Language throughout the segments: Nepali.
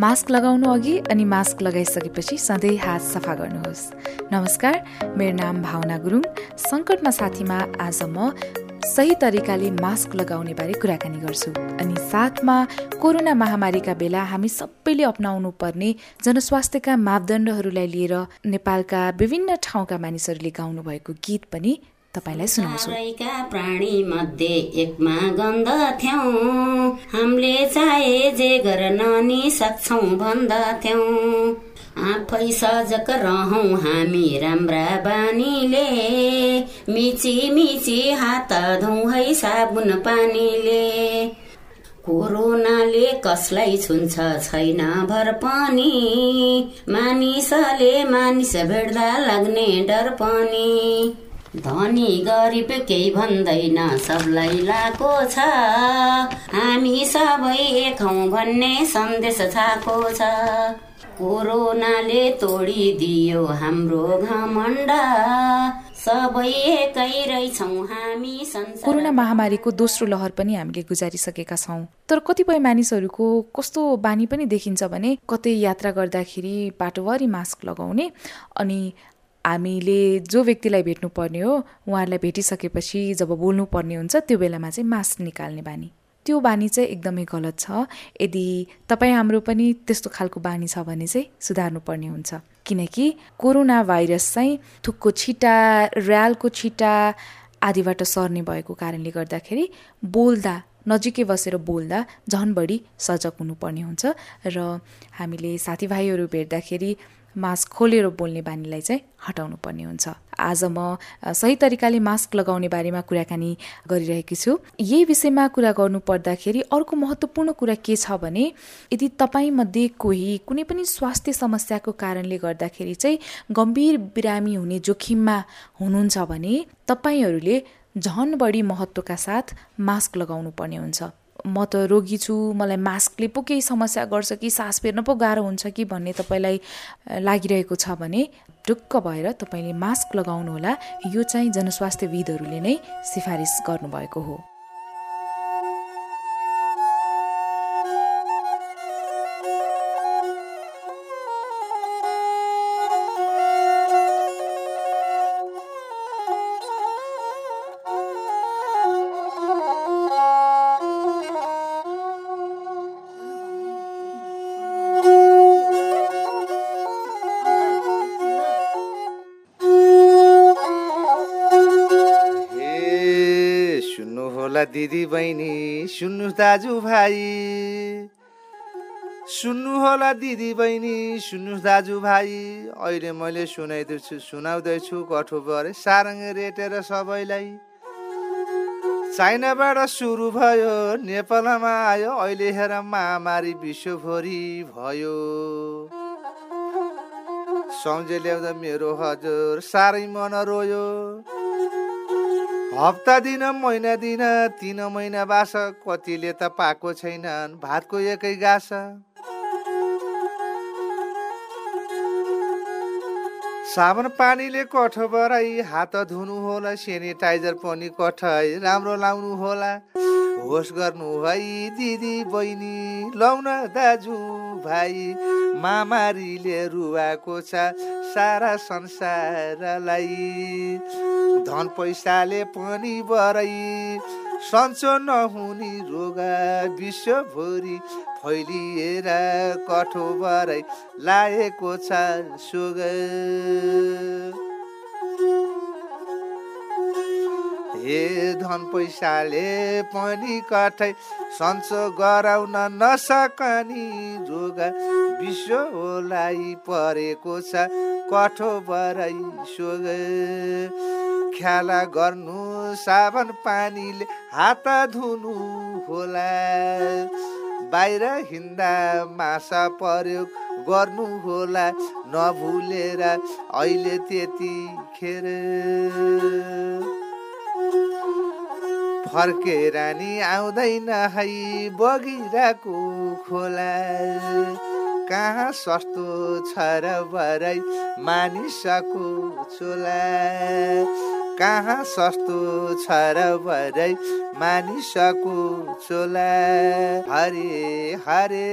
मास्क लगाउनु अघि अनि मास्क लगाइसकेपछि सधैँ हात सफा गर्नुहोस्। नमस्कार मेरो नाम भावना गुरुङ। सङ्कटमा साथीमा आज म सही तरिकाले मास्क लगाउने बारे कुराकानी गर्छु। अनि साथमा कोरोना महामारीका बेला हामी सबैले अप्नाउनु पर्ने जनस्वास्थ्यका मापदण्डहरूलाई लिएर नेपालका विभिन्न ठाउँका मानिसहरूले गाउनु भएको गीत पनि तपाईँलाई सुनाउँछु प्राणी मध्ये एकमा गन्दथ्यौँ हामीले चाहे जे गर्न नि सक्छौ भन्दथ्यौँ आफै सजग रहौँ हामी राम्रा बानीले। मिची मिची हात धौँ है साबुन पानीले। कोरोनाले कसलाई छुन्छ छैन भर पनि। मानिसले मानिस भेट्दा लाग्ने डर पनि। धनी गरिब केही भन्दैन सबलाई लाको छ। हामी सबै एक हौ भन्ने सन्देश छाको छ। कोरोनाले तोडिदियो हाम्रो घमण्ड। कोरोना महामारीको दोस्रो लहर पनि हामीले गुजारिसकेका छौँ। तर कतिपय मानिसहरूको कस्तो बानी पनि देखिन्छ भने कतै यात्रा गर्दाखेरि बाटोभरि मास्क लगाउने अनि हामीले जो व्यक्तिलाई भेट्नु पर्ने हो उहाँहरूलाई भेटिसकेपछि जब बोल्नु पर्ने हुन्छ त्यो बेलामा चाहिँ मास्क निकाल्ने बानी। त्यो बानी चाहिँ एकदमै गलत छ। यदि तपाईँ हाम्रो पनि त्यस्तो खालको बानी छ भने चाहिँ सुधार्नु पर्ने हुन्छ। किनकि कोरोना भाइरस चाहिँ थुक्को छिटा ऱ्यालको छिटा आदिबाट सर्ने भएको कारणले गर्दाखेरि बोल्दा नजिकै बसेर बोल्दा झन् बढी सजग हुनुपर्ने हुन्छ। र हामीले साथीभाइहरू भेट्दाखेरि मास्क खोलेर बोल्ने बानीलाई चाहिँ हटाउनु पर्ने हुन्छ। आज म सही तरिकाले मास्क लगाउने बारेमा कुराकानी गरिरहेकी छु। यही विषयमा कुरा गर्नु पर्दाखेरि अर्को महत्त्वपूर्ण कुरा के छ भने यदि तपाईँमध्ये कोही कुनै पनि स्वास्थ्य समस्याको कारणले गर्दाखेरि चाहिँ गम्भीर बिरामी हुने जोखिममा हुनुहुन्छ भने तपाईँहरूले झन बढी महत्त्वका साथ मास्क लगाउनु पर्ने हुन्छ। म त रोगी छु मलाई मास्कले पो केही समस्या गर्छ कि सास फेर्न पो गाह्रो हुन्छ कि भन्ने तपाईँलाई लागिरहेको छ भने ढुक्क भएर तपाईँले मास्क लगाउनुहोला। यो चाहिँ जनस्वास्थ्यविदहरूले नै सिफारिस गर्नुभएको हो। दिदी बहिनी सुन्नु दाजुभाइ सुन्नु होला दिदी बहिनी सुन्नुहोस् दाजुभाइ अहिले मैले सुनाइदिन्छु सुनाउँदैछु कठोबरे सारङ रेटेर सबैलाई। चाइनाबाट सुरु भयो नेपालमा आयो अहिले हेर महामारी विश्वभरि भयो। सम्झे ल्याउँदा मेरो हजुर साह्रै मन रोयो। हप्ता दिन महिना दिन तिन महिना बास कतिले त पाएको छैनन् भातको एकै गास साबुन पानीले कठ बराई हात धुनु होला सेनिटाइजर पनि कठाई राम्रो लाउनु होला। होस गर्नु है दिदी बहिनी लाउन दाजु। भाइ महामारीले रुवाएको छ सारा संसारलाई। धन पैसाले पनि बराई सन्चो नहुने रोग विश्वभरि फैलिएर कठो बराई लागेको छ सोग। हे धन पैसाले पनि कठै सन्चो गराउन नसकनी रोग विश्वलाई परेको छ कठो बराई सोग। ख्याला गर्नु साबन पानीले हात धुनु होला। बाहिर हिँड्दा माछा प्रयोग गर्नु होला। नभुलेर अहिले त्यतिखेर। फर्केर नि आउँदैन है बगिरहेको खोला। कहाँ सस्तो छ र बराई मानिसको चोला। कहाँ सस्तो छ र भरै मानिसको चोला। हरे हरे।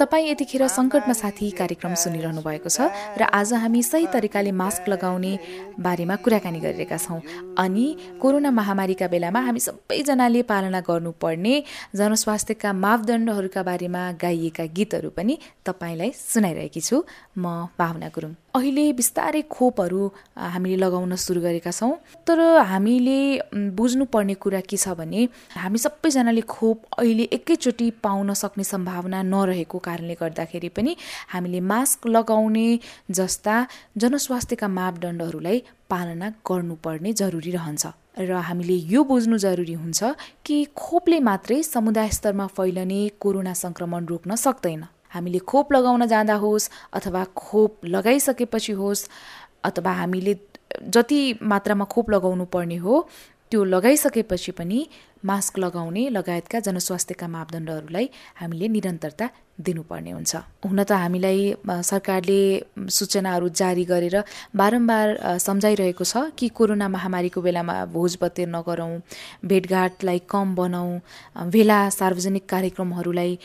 तपाईँ यतिखेर सङ्कटमा साथी कार्यक्रम सुनिरहनु भएको छ र आज हामी सही तरिकाले मास्क लगाउने बारेमा कुराकानी गरिरहेका छौँ। अनि कोरोना महामारीका बेलामा हामी सबैजनाले पालना गर्नुपर्ने जनस्वास्थ्यका मापदण्डहरूका बारेमा गाइएका गीतहरू पनि तपाईँलाई सुनाइरहेकी छु। म भावना गुरुङ। अहिले बिस्तारै खोपहरू हामीले लगाउन सुरु गरेका छौँ। तर हामीले बुझ्नुपर्ने कुरा के छ भने हामी सबैजनाले खोप अहिले एकैचोटि पाउन सक्ने सम्भावना नरहेको कारणले गर्दाखेरि पनि हामीले मास्क लगाउने जस्ता जनस्वास्थ्यका मापदण्डहरूलाई पालना गर्नुपर्ने जरुरी रहन्छ। र हामीले यो बुझ्नु जरुरी हुन्छ कि खोपले मात्रै समुदाय स्तरमा फैलने कोरोना सङ्क्रमण रोक्न सक्दैन। हामीले खोप लगाउन जाँदा होस् अथवा खोप लगाइसकेपछि होस् अथवा हामीले जति मात्रामा खोप लगाउनु पर्ने हो त्यो लगाइसकेपछि पनि मास्क लगाउने लगायतका जनस्वास्थ्यका मापदण्डहरूलाई हामीले निरन्तरता दिनुपर्ने हुन्छ। हुन त हामीलाई सरकारले सूचनाहरू जारी गरेर बारम्बार सम्झाइरहेको छ कि कोरोना महामारीको बेलामा भोजपतेर नगरौँ भेटघाटलाई कम बनाऊ भेला सार्वजनिक कार्यक्रमहरूलाई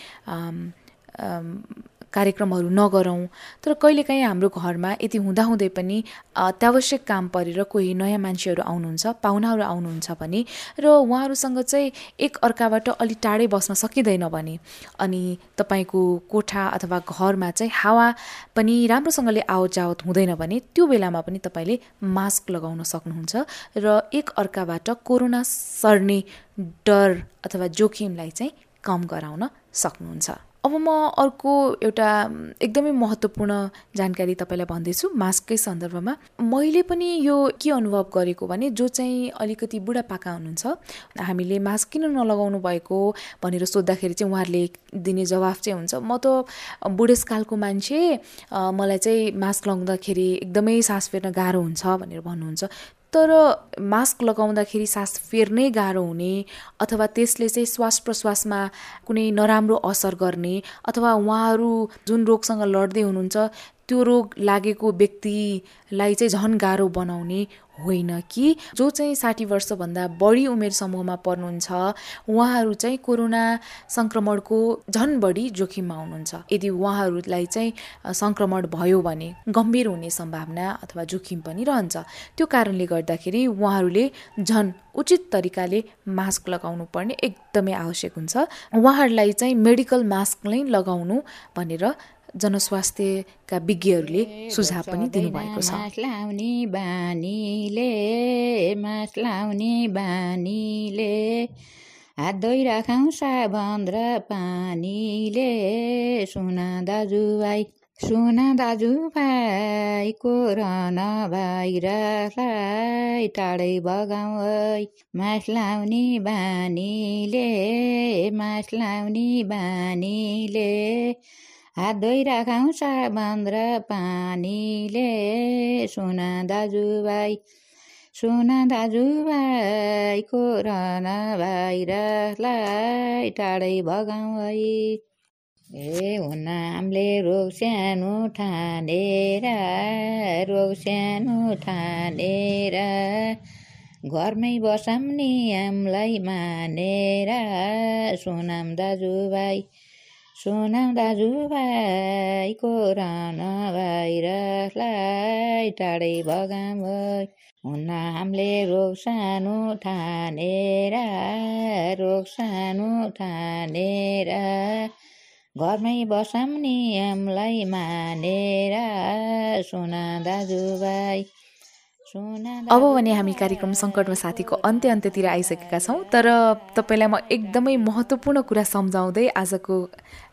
कार्यक्रमहरू नगरौँ। तर कहिलेकाहीँ हाम्रो घरमा यति हुँदाहुँदै पनि अत्यावश्यक काम परेर कोही नयाँ मान्छेहरू आउनुहुन्छ पाहुनाहरू आउनुहुन्छ भने र उहाँहरूसँग चाहिँ एक अर्काबाट अलिक टाढै बस्न सकिँदैन भने। अनि तपाईँको कोठा अथवा घरमा चाहिँ हावा पनि राम्रोसँगले आवत जावत हुँदैन भने त्यो बेलामा पनि तपाईँले मास्क लगाउन सक्नुहुन्छ र एक अर्काबाट कोरोना सर्ने डर अथवा जोखिमलाई चाहिँ कम गराउन सक्नुहुन्छ। अब म अर्को एउटा एकदमै महत्त्वपूर्ण जानकारी तपाईँलाई भन्दैछु मास्ककै सन्दर्भमा। मैले पनि यो के अनुभव गरेको भने जो चाहिँ अलिकति बुढापाका हुनुहुन्छ हामीले मास्क किन नलगाउनु भएको भनेर सोद्धाखेरि चाहिँ उहाँहरूले दिने जवाफ चाहिँ हुन्छ। म त बुढेसकालको मान्छे मलाई चाहिँ मास्क लगाउँदाखेरि एकदमै सास फेर्न गाह्रो हुन्छ भनेर भन्नुहुन्छ। तर मास्क लगाउँदाखेरि सास फेर्नै गाह्रो हुने अथवा त्यसले चाहिँ श्वास प्रश्वासमा कुनै नराम्रो असर गर्ने अथवा उहाँहरू जुन रोगसँग लड्दै हुनुहुन्छ त्यो रोग लागेको व्यक्तिलाई चाहिँ झन् गाह्रो बनाउने होइन कि? जो चाहिँ साठी वर्षभन्दा बढी उमेर समूहमा पर्नुहुन्छ उहाँहरू चाहिँ कोरोना सङ्क्रमणको झन् बढी जोखिममा हुनुहुन्छ। यदि उहाँहरूलाई चाहिँ सङ्क्रमण भयो भने गम्भीर हुने सम्भावना अथवा जोखिम पनि रहन्छ। त्यो कारणले गर्दाखेरि उहाँहरूले झन् उचित तरिकाले मास्क लगाउनु पर्ने एकदमै आवश्यक हुन्छ। उहाँहरूलाई चाहिँ मेडिकल मास्क नै लगाउनु भनेर जनस्वास्थ्यका विज्ञहरूले सुझाव पनि दिनुभएको छ। लाउने बानीले मास लाउने बानीले हात धोइरा खाउँ साबन र पानीले। सुना दाजुभाइ सुना दाजुभाइ कोरोना भाइरसलाई टाढै भगाउँ है। मास लाउने बानीले मास लाउने बानीले। हात धोइराखौँ साबन र पानीले सुना दाजुभाइ सुना दाजुभाइ कोरोना भाइरसलाई टाढै भगाउँ है। ए हुन हामीले रोग सानो ठानेर रोग सानो ठानेर घरमै बसौँ नि हामीलाई मानेर। सुनाम दाजुभाइ सुनाम दाजुभाइ कोरोना भाइरसलाई टाढै भगाम हुन्न हामीले रोग सानो ठानेर रोग सानो ठानेर घरमै बसौँ नि हामीलाई मानेर सुना दाजुभाइ अब भने हामी कार्यक्रम सङ्कटमा साथीको अन्त्य अन्त्यतिर आइसकेका छौँ तर तपाईँलाई म एकदमै महत्त्वपूर्ण कुरा सम्झाउँदै आजको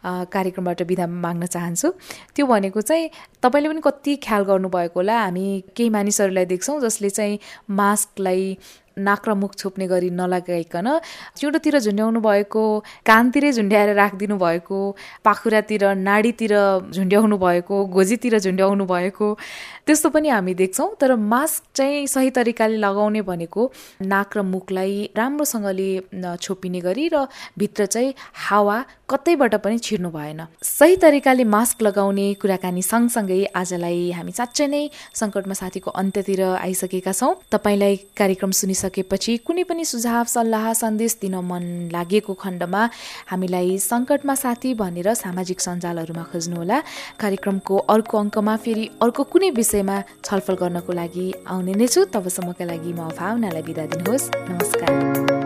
कार्यक्रमबाट बिदा माग्न चाहन्छु। त्यो भनेको चाहिँ तपाईँले पनि कति ख्याल गर्नुभएको होला। हामी केही मानिसहरूलाई देख्छौँ जसले चाहिँ मास्कलाई नाक र मुख छोप्ने गरी नलगाइकन चिउँडोतिर झुन्ड्याउनु भएको कानतिरै झुन्ड्याएर राखिदिनु भएको पाखुरातिर नाडीतिर झुन्ड्याउनु भएको घोजीतिर झुन्ड्याउनु भएको त्यस्तो पनि हामी देख्छौँ। तर मास्क चाहिँ सही तरिकाले लगाउने भनेको नाक र मुखलाई राम्रोसँगले छोपिने गरी र भित्र चाहिँ हावा कतैबाट पनि छिर्नु भएन। सही तरिकाले मास्क लगाउने कुराकानी सँगसँगै आजलाई हामी साँच्चै नै सङ्कटमा साथीको अन्त्यतिर आइसकेका छौँ। तपाईँलाई कार्यक्रम सुनिस सुनिसकेपछि कुनै पनि सुझाव सल्लाह सन्देश दिन मन लागेको खण्डमा हामीलाई सङ्कटमा साथी भनेर सामाजिक सञ्जालहरूमा खोज्नुहोला। कार्यक्रमको अर्को अङ्कमा फेरि अर्को कुनै विषयमा छलफल गर्नको लागि आउने नै छु। तबसम्मका लागि म भावनालाई बिदा दिनुहोस्। नमस्कार।